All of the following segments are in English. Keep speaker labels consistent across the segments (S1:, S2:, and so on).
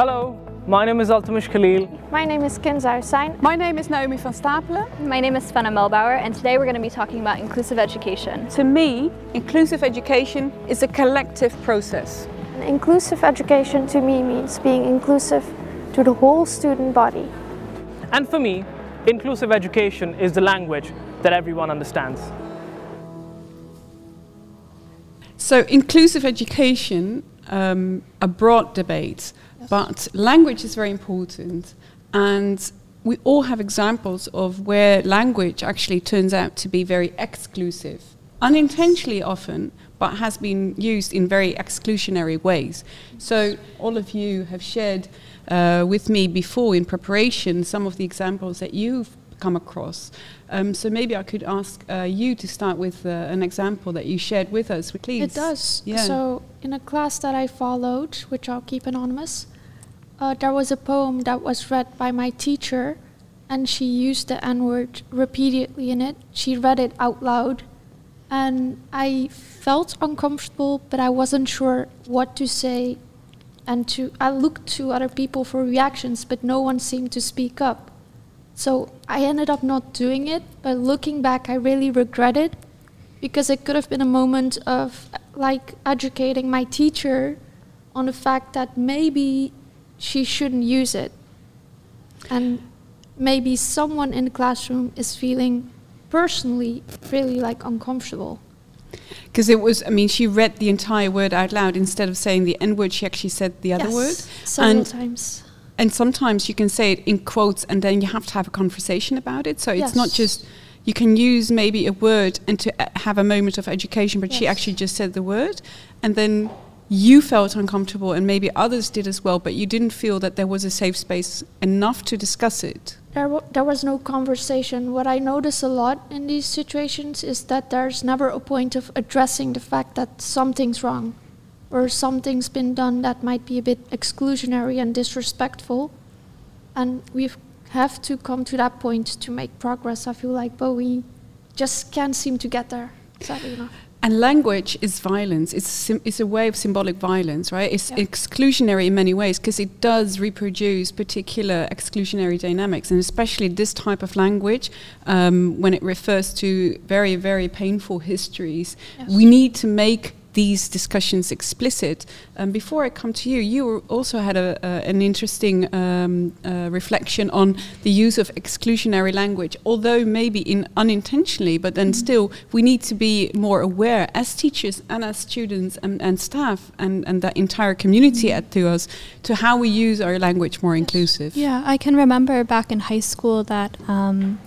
S1: Hello, my name is Altamash Khalil.
S2: My name is Kinza Hussain.
S3: My name is Naomi van Stapelen.
S4: My name is Fenna Milbauer, and today we're going to be talking about inclusive education.
S3: To me, inclusive education is a collective process.
S2: Inclusive education to me means being inclusive to the whole student body.
S1: And for me, inclusive education is the language that everyone understands.
S3: So, inclusive education, um, a broad debate, yes. But language is very important. And we all have examples of where language actually turns out to be very exclusive, unintentionally often, but has been used in very exclusionary ways. So, all of you have shared uh, with me before in preparation some of the examples that you've come across. Um, so maybe I could ask uh, you to start with uh, an example that you shared with us, please.
S5: It does. Yeah. So in a class that I followed, which I'll keep anonymous, uh, there was a poem that was read by my teacher, and she used the N word repeatedly in it. She read it out loud, and I felt uncomfortable, but I wasn't sure what to say. And to I looked to other people for reactions, but no one seemed to speak up. So I ended up not doing it, but looking back, I really regret it because it could have been a moment of like educating my teacher on the fact that maybe she shouldn't use it. And maybe someone in the classroom is feeling personally really like uncomfortable.
S3: Because it was, I mean, she read the entire word out loud instead of saying the N word, she actually said the other
S5: yes,
S3: word.
S5: Several and times
S3: and sometimes you can say it in quotes and then you have to have a conversation about it. So yes. it's not just you can use maybe a word and to uh, have a moment of education but yes. she actually just said the word. And then you felt uncomfortable and maybe others did as well but you didn't feel that there was a safe space enough to discuss it.
S5: There, w- there was no conversation. What i notice a lot in these situations is that there's never a point of addressing the fact that something's wrong or something's been done that might be a bit exclusionary and disrespectful. And we have to come to that point to make progress, I feel like, but we just can't seem to get there, sadly enough.
S3: And language is violence. It's, it's a way of symbolic violence, right? It's yeah. exclusionary in many ways because it does reproduce particular exclusionary dynamics, and especially this type of language, um, when it refers to very, very painful histories, yes. we need to make these discussions explicit. Um, before I come to you, you also had a, uh, an interesting um, uh, reflection on the use of exclusionary language, although maybe in unintentionally, but then mm -hmm. still we need to be more aware as teachers and as students and, and staff and, and the entire community mm -hmm. at to how we use our language more inclusive.
S4: Yeah, I can remember back in high school that. Um,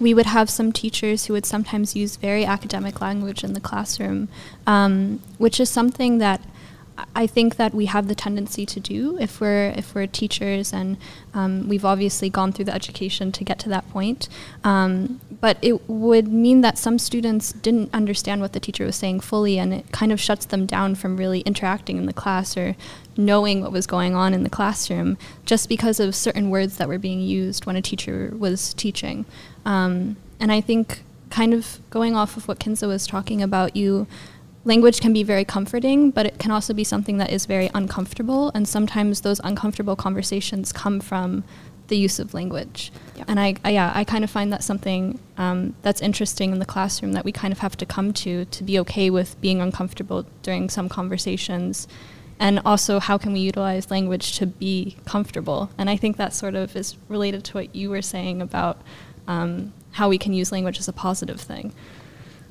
S4: we would have some teachers who would sometimes use very academic language in the classroom, um, which is something that I think that we have the tendency to do if we're if we're teachers, and um, we've obviously gone through the education to get to that point. Um, but it would mean that some students didn't understand what the teacher was saying fully, and it kind of shuts them down from really interacting in the class or knowing what was going on in the classroom, just because of certain words that were being used when a teacher was teaching. Um, and I think, kind of going off of what Kinza was talking about, you language can be very comforting, but it can also be something that is very uncomfortable. And sometimes those uncomfortable conversations come from the use of language. Yep. And I, I, yeah, I kind of find that something um, that's interesting in the classroom that we kind of have to come to to be okay with being uncomfortable during some conversations. And also, how can we utilize language to be comfortable? And I think that sort of is related to what you were saying about um, how we can use language as a positive thing.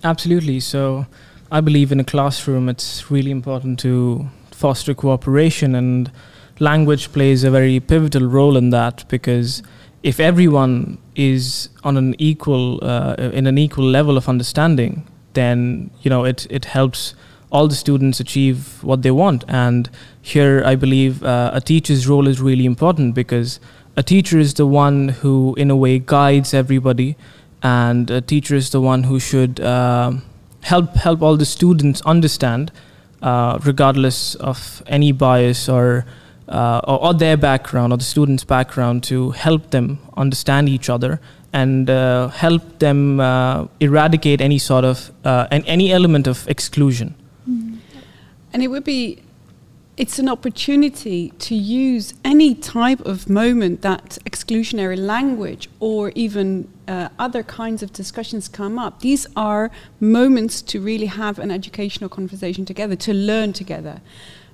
S1: Absolutely. So I believe in a classroom, it's really important to foster cooperation, and language plays a very pivotal role in that because if everyone is on an equal uh, in an equal level of understanding, then you know it it helps all the students achieve what they want. And here, I believe uh, a teacher's role is really important because a teacher is the one who, in a way, guides everybody, and a teacher is the one who should uh, help help all the students understand, uh, regardless of any bias or, uh, or, or their background or the student's background, to help them understand each other and uh, help them uh, eradicate any sort of uh, any element of exclusion.
S3: Mm. And it would be it's an opportunity to use any type of moment that exclusionary language or even uh, other kinds of discussions come up. These are moments to really have an educational conversation together, to learn together.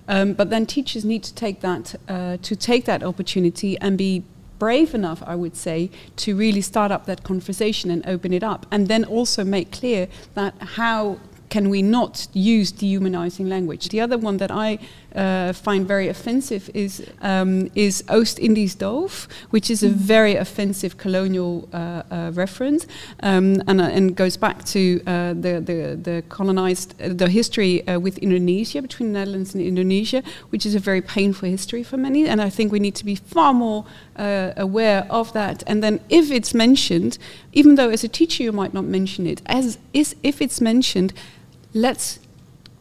S3: Um, but then teachers need to take that uh, to take that opportunity and be brave enough, I would say, to really start up that conversation and open it up, and then also make clear that how can we not use dehumanizing language? The other one that I uh, find very offensive is um, is Oost-Indisch doof, which is a mm. very offensive colonial uh, uh, reference, um, and, uh, and goes back to uh, the, the, the colonized uh, the history with Indonesia between the Netherlands and Indonesia, which is a very painful history for many, and I think we need to be far more aware of that. And then if it's mentioned, even though as a teacher you might not mention it, as is if it's mentioned, let's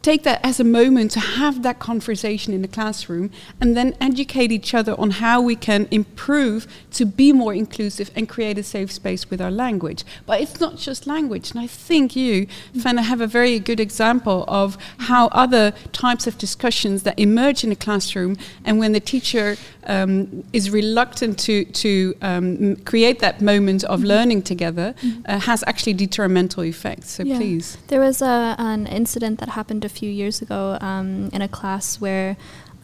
S3: take that as a moment to have that conversation in the classroom and then educate each other on how we can improve to be more inclusive and create a safe space with our language. But it's not just language. And I think you, Fenna, have a very good example of how other types of discussions that emerge in the classroom and when the teacher um, is reluctant to, to um, create that moment of mm-hmm. learning together mm-hmm. uh, has actually detrimental effects. So yeah. please.
S4: There was a, an incident that happened a few years ago um, in a class where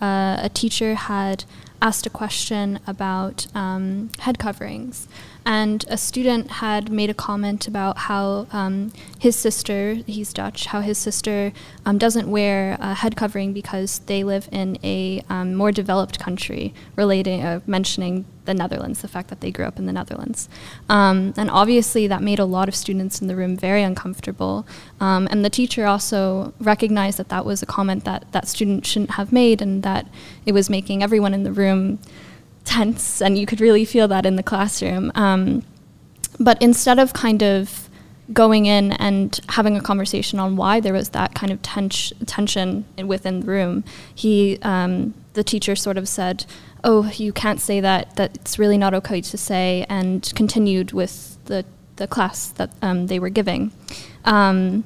S4: uh, a teacher had asked a question about um, head coverings and a student had made a comment about how um, his sister, he's Dutch, how his sister um, doesn't wear a head covering because they live in a um, more developed country, relating, uh, mentioning the Netherlands, the fact that they grew up in the Netherlands. Um, and obviously, that made a lot of students in the room very uncomfortable. Um, and the teacher also recognized that that was a comment that that student shouldn't have made and that it was making everyone in the room tense, and you could really feel that in the classroom. Um, but instead of kind of going in and having a conversation on why there was that kind of tens- tension within the room, he, um, the teacher, sort of said, "Oh, you can't say that. That's really not okay to say," and continued with the the class that um, they were giving. Um,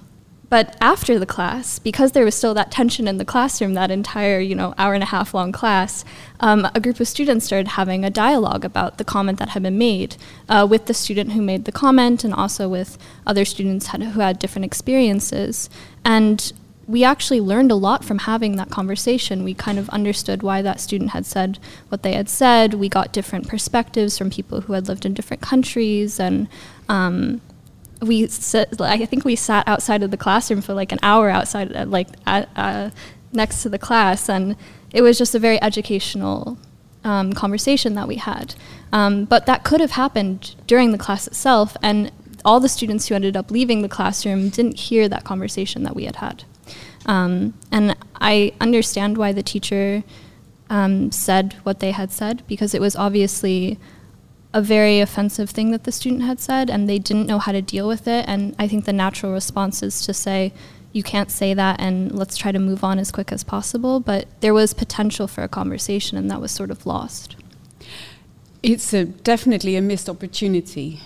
S4: but after the class, because there was still that tension in the classroom, that entire you know hour and a half long class, um, a group of students started having a dialogue about the comment that had been made uh, with the student who made the comment, and also with other students had, who had different experiences. And we actually learned a lot from having that conversation. We kind of understood why that student had said what they had said. We got different perspectives from people who had lived in different countries, and um, we sit, I think we sat outside of the classroom for like an hour outside, uh, like at, uh, next to the class, and it was just a very educational um, conversation that we had. Um, but that could have happened during the class itself, and all the students who ended up leaving the classroom didn't hear that conversation that we had had. Um, and I understand why the teacher um, said what they had said because it was obviously a very offensive thing that the student had said and they didn't know how to deal with it. And I think the natural response is to say, you can't say that and let's try to move on as quick as possible. But there was potential for a conversation and that was sort of lost.
S3: It's a, definitely a missed opportunity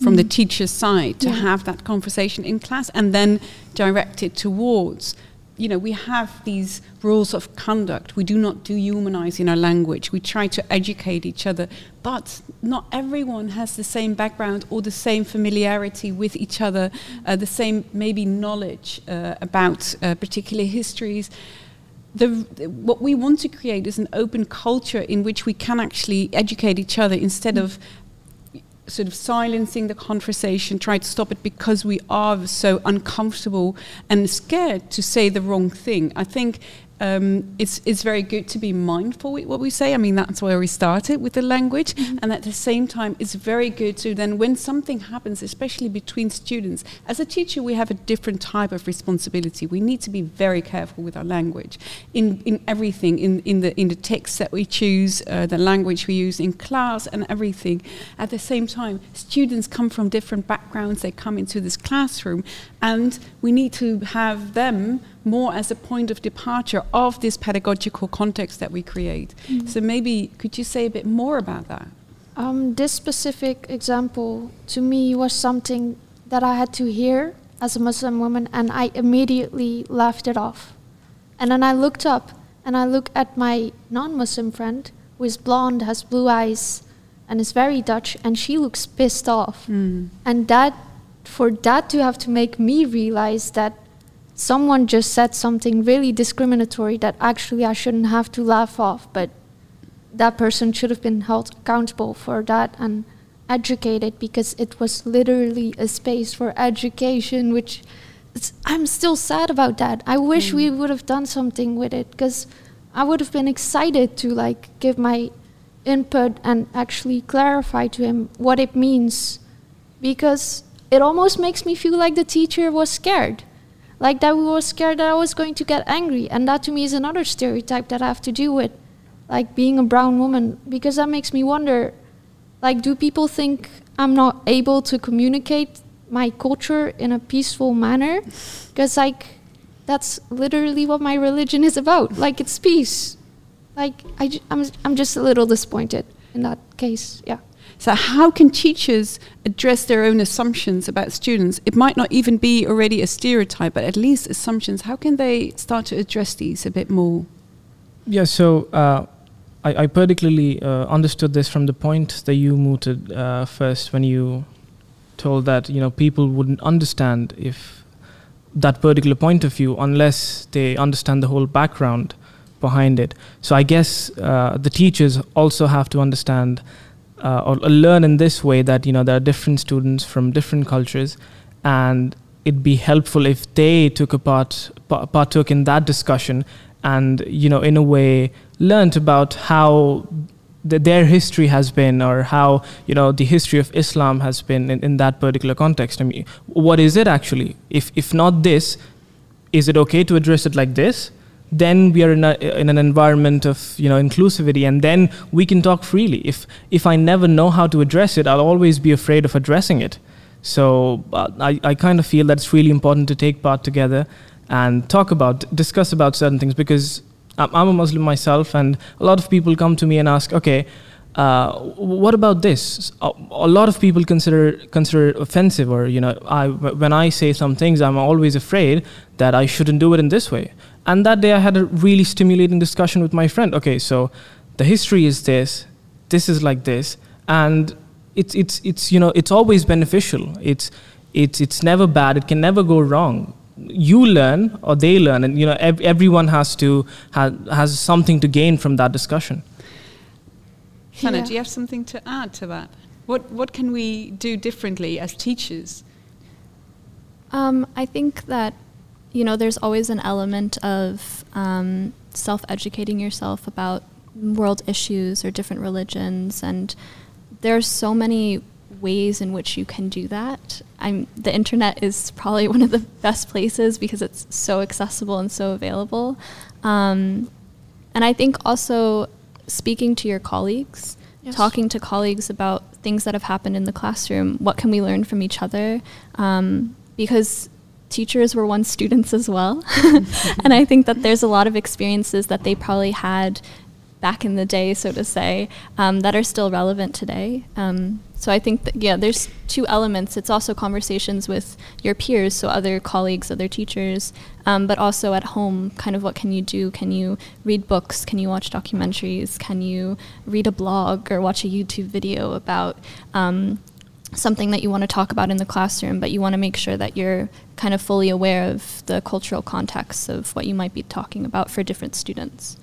S3: from mm. the teacher's side to yeah. have that conversation in class and then direct it towards you know, we have these rules of conduct. We do not dehumanize in our language. We try to educate each other, but not everyone has the same background or the same familiarity with each other, uh, the same maybe knowledge uh, about uh, particular histories. The, what we want to create is an open culture in which we can actually educate each other instead of sort of silencing the conversation, try to stop it because we are so uncomfortable and scared to say the wrong thing. I think um, it's it's very good to be mindful with what we say. I mean, that's where we started with the language, mm-hmm. and at the same time, it's very good to then when something happens, especially between students. As a teacher, we have a different type of responsibility. We need to be very careful with our language in in everything, in in the in the text that we choose, uh, the language we use in class, and everything. At the same time, students come from different backgrounds. They come into this classroom, and we need to have them more as a point of departure of this pedagogical context that we create. Mm. So maybe could you say a bit more about that?
S5: Um, this specific example to me was something that I had to hear as a Muslim woman, and I immediately laughed it off. And then I looked up, and I look at my non Muslim friend who is blonde, has blue eyes, and is very Dutch, and she looks pissed off.
S3: Mm.
S5: And that, for that to have to make me realize that someone just said something really discriminatory that actually I shouldn't have to laugh off, but that person should have been held accountable for that and educated because it was literally a space for education, which it's, I'm still sad about that. I wish we mm. would have done something with it because I would have been excited to like give my input and actually clarify to him what it means because it almost makes me feel like the teacher was scared like that we were scared that i was going to get angry. And that to me is another stereotype that i have to deal with like being a brown woman because that makes me wonder like do people think i'm not able to communicate my culture in a peaceful manner? Because like that's literally what my religion is about. Like it's peace. Like I, I'm, I'm just a little disappointed in that case. Yeah
S3: So, how can teachers address their own assumptions about students? It might not even be already a stereotype, but at least assumptions. How can they start to address these a bit more?
S1: Yeah, so uh, I, I particularly uh, understood this from the point that you mooted uh, first when you told that you know people wouldn't understand if that particular point of view unless they understand the whole background behind it. So I guess uh, the teachers also have to understand uh, or learn in this way that you know there are different students from different cultures, and it'd be helpful if they took a part pa- partook in that discussion and you know in a way learned about how th- their history has been or how you know the history of islam has been in, in that particular context. I mean what is it actually? If if not this is it okay to address it like this then we are in, a, in an environment of you know inclusivity and then we can talk freely if if i never know how to address it i'll always be afraid of addressing it so uh, I, I kind of feel that it's really important to take part together and talk about discuss about certain things because I'm, a muslim myself and a lot of people come to me and ask okay uh, what about this? A, a lot of people consider consider offensive, or you know, I when I say some things, I'm always afraid that I shouldn't do it in this way. And that day, I had a really stimulating discussion with my friend. Okay, so the history is this, this is like this, and it's it's it's you know, it's always beneficial. It's it's it's never bad. It can never go wrong. You learn, or they learn, and you know, ev- everyone has to ha- has something to gain from that discussion.
S3: Hannah,
S5: Yeah.
S3: do you have something to add to that? What what can we do differently as teachers?
S4: Um, I think that you know there's always an element of um, self-educating yourself about world issues or different religions, and there's so many ways in which you can do that. I'm the internet is probably one of the best places because it's so accessible and so available. Um, and I think also speaking to your colleagues,
S5: Yes.
S4: talking to colleagues about things that have happened in the classroom. What can we learn from each other? Um, because teachers were once students as well. and I think that there's a lot of experiences that they probably had back in the day, so to say, um, that are still relevant today. Um, so I think that, yeah, there's two elements. It's also conversations with your peers, so other colleagues, other teachers, um, but also at home, kind of what can you do? Can you read books? Can you watch documentaries? Can you read a blog or watch a YouTube video about um, something that you want to talk about in the classroom, but you want to make sure that you're kind of fully aware of the cultural context of what you might be talking about for different students.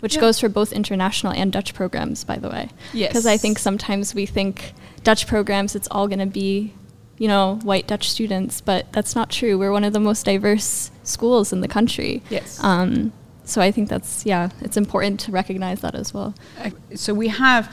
S4: Which
S5: Yeah.
S4: goes for both international and Dutch programs, by the way. Yes. Because I think sometimes we think Dutch programs, it's all going to be, you know, white Dutch students, but that's not true. We're one of the most diverse schools in the country.
S3: Yes.
S4: Um, so I think that's, yeah, it's important to recognize that as well.
S3: Uh, so we have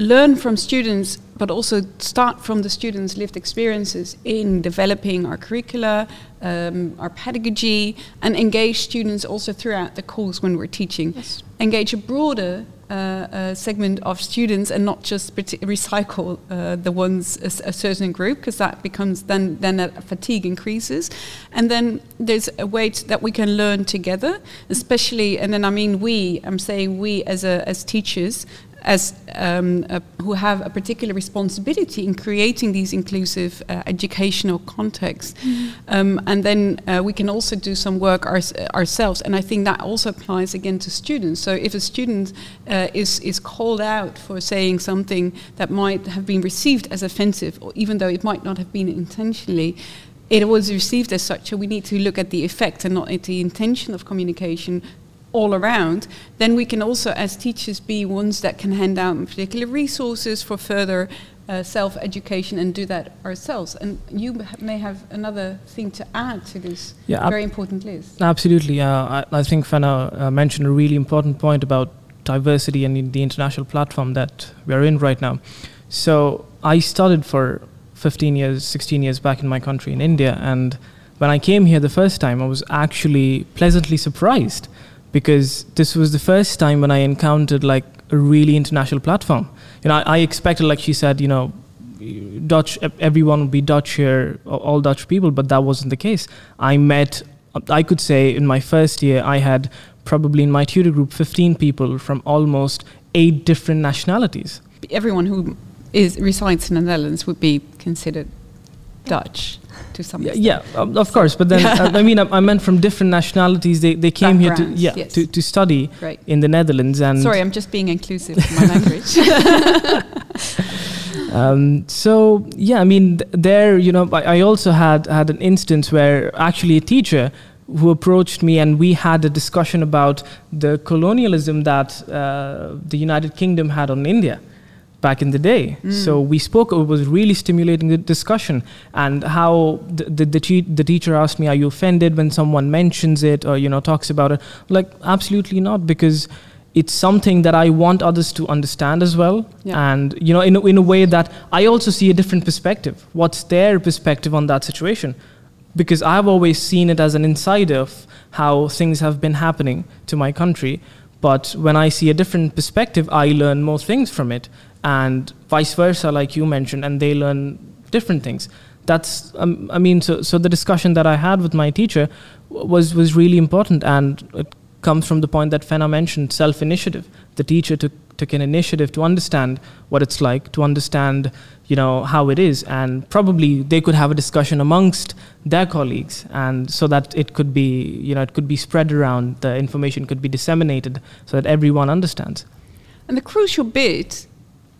S3: learn from students but also start from the students lived experiences in developing our curricula um, our pedagogy and engage students also throughout the course when we're teaching
S5: Yes.
S3: engage a broader uh, uh, segment of students and not just recycle uh, the ones a certain group because that becomes then then that fatigue increases and then there's a way that we can learn together especially and then I mean we I'm saying we as a as teachers as um, uh, who have a particular responsibility in creating these inclusive uh, educational contexts. Mm-hmm. Um, and then uh, we can also do some work our, ourselves. And I think that also applies again to students. So if a student uh, is, is called out for saying something that might have been received as offensive, or even though it might not have been intentionally, it was received as such, so we need to look at the effect and not at the intention of communication all around, then we can also, as teachers, be ones that can hand out particular resources for further uh, self education and do that ourselves. And you may have another thing to add to this yeah, very important list.
S1: Absolutely. Uh, I, I, think Fenna uh, mentioned a really important point about diversity and the international platform that we're in right now. So I studied for 15 years, 16 years back in my country in India. And when I came here the first time, I was actually pleasantly surprised because this was the first time when I encountered like a really international platform. You know, I, I expected, like she said, you know, Dutch, everyone would be Dutch here, all Dutch people, but that wasn't the case. I met, I could say in my first year, I had probably in my tutor group 15 people from almost eight different nationalities.
S3: Everyone who is resides in the Netherlands would be considered Dutch to some
S1: extent. Yeah, um, of course. But then, uh, I mean, I, I, meant from different nationalities. They, they came here to yeah yes. to, to study right. in the Netherlands. And
S3: sorry, I'm just being inclusive in my language.
S1: um, so yeah, I mean, th- there, you know, I, I also had had an instance where actually a teacher who approached me and we had a discussion about the colonialism that uh, the United Kingdom had on India back in the day. Mm. So we spoke, it was really stimulating the discussion and how the, the, the, te- the, teacher asked me, are you offended when someone mentions it or, you know, talks about it? Like, absolutely not, because it's something that I want others to understand as well. Yeah. And, you know, in a, in a way that I also see a different perspective. What's their perspective on that situation? Because I've always seen it as an insider of how things have been happening to my country. But when I see a different perspective, I learn more things from it and vice versa, like you mentioned, and they learn different things. That's, um, I mean, so, so the discussion that I had with my teacher was, was really important, and it comes from the point that Fenna mentioned self initiative. The teacher took, took an initiative to understand what it's like, to understand you know how it is and probably they could have a discussion amongst their colleagues and so that it could be you know it could be spread around the information could be disseminated so that everyone understands
S3: and the crucial bit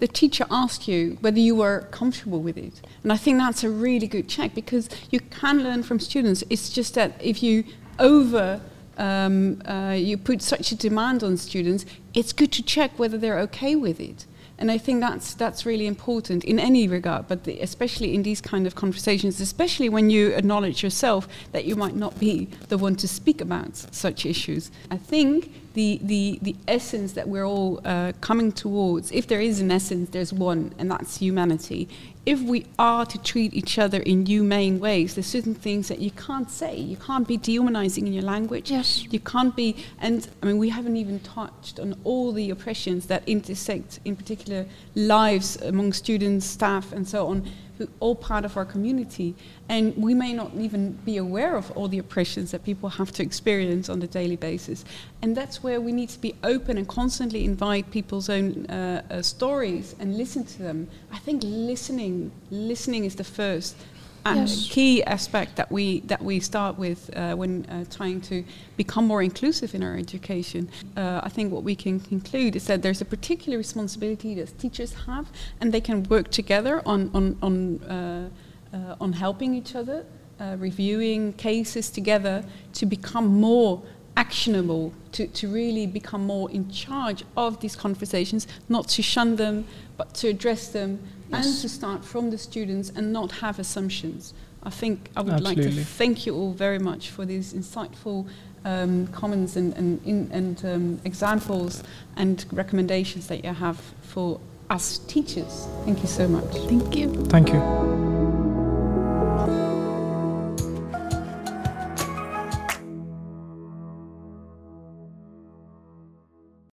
S3: the teacher asked you whether you were comfortable with it. And I think that's a really good check because you can learn from students. It's just that if you over um, uh, you put such a demand on students, it's good to check whether they're okay with it. And I think that's that's really important in any regard, but the, especially in these kind of conversations, especially when you acknowledge yourself that you might not be the one to speak about such issues. I think the, the, the essence that we're all uh, coming towards, if there is an essence, there's one, and that's humanity. If we are to treat each other in humane ways, there's certain things that you can't say. You can't be dehumanizing in your language.
S5: Yes.
S3: You can't be, and I mean, we haven't even touched on all the oppressions that intersect, in particular, lives among students, staff, and so on all part of our community. And we may not even be aware of all the oppressions that people have to experience on a daily basis. And that's where we need to be open and constantly invite people's own uh, uh, stories and listen to them. I think listening, listening is the first yes. key aspect that we that we start with uh, when uh, trying to become more inclusive in our education. Uh, I think what we can conclude is that there's a particular responsibility that teachers have, and they can work together on on on uh, uh, on helping each other, uh, reviewing cases together to become more actionable to, to really become more in charge of these conversations, not to shun them, but to address them yes. and to start from the students and not have assumptions. I think I would Absolutely. like to thank you all very much for these insightful um, comments and, and, in, and um, examples and recommendations that you have for us teachers. Thank you so much.
S5: Thank you.
S1: Thank you.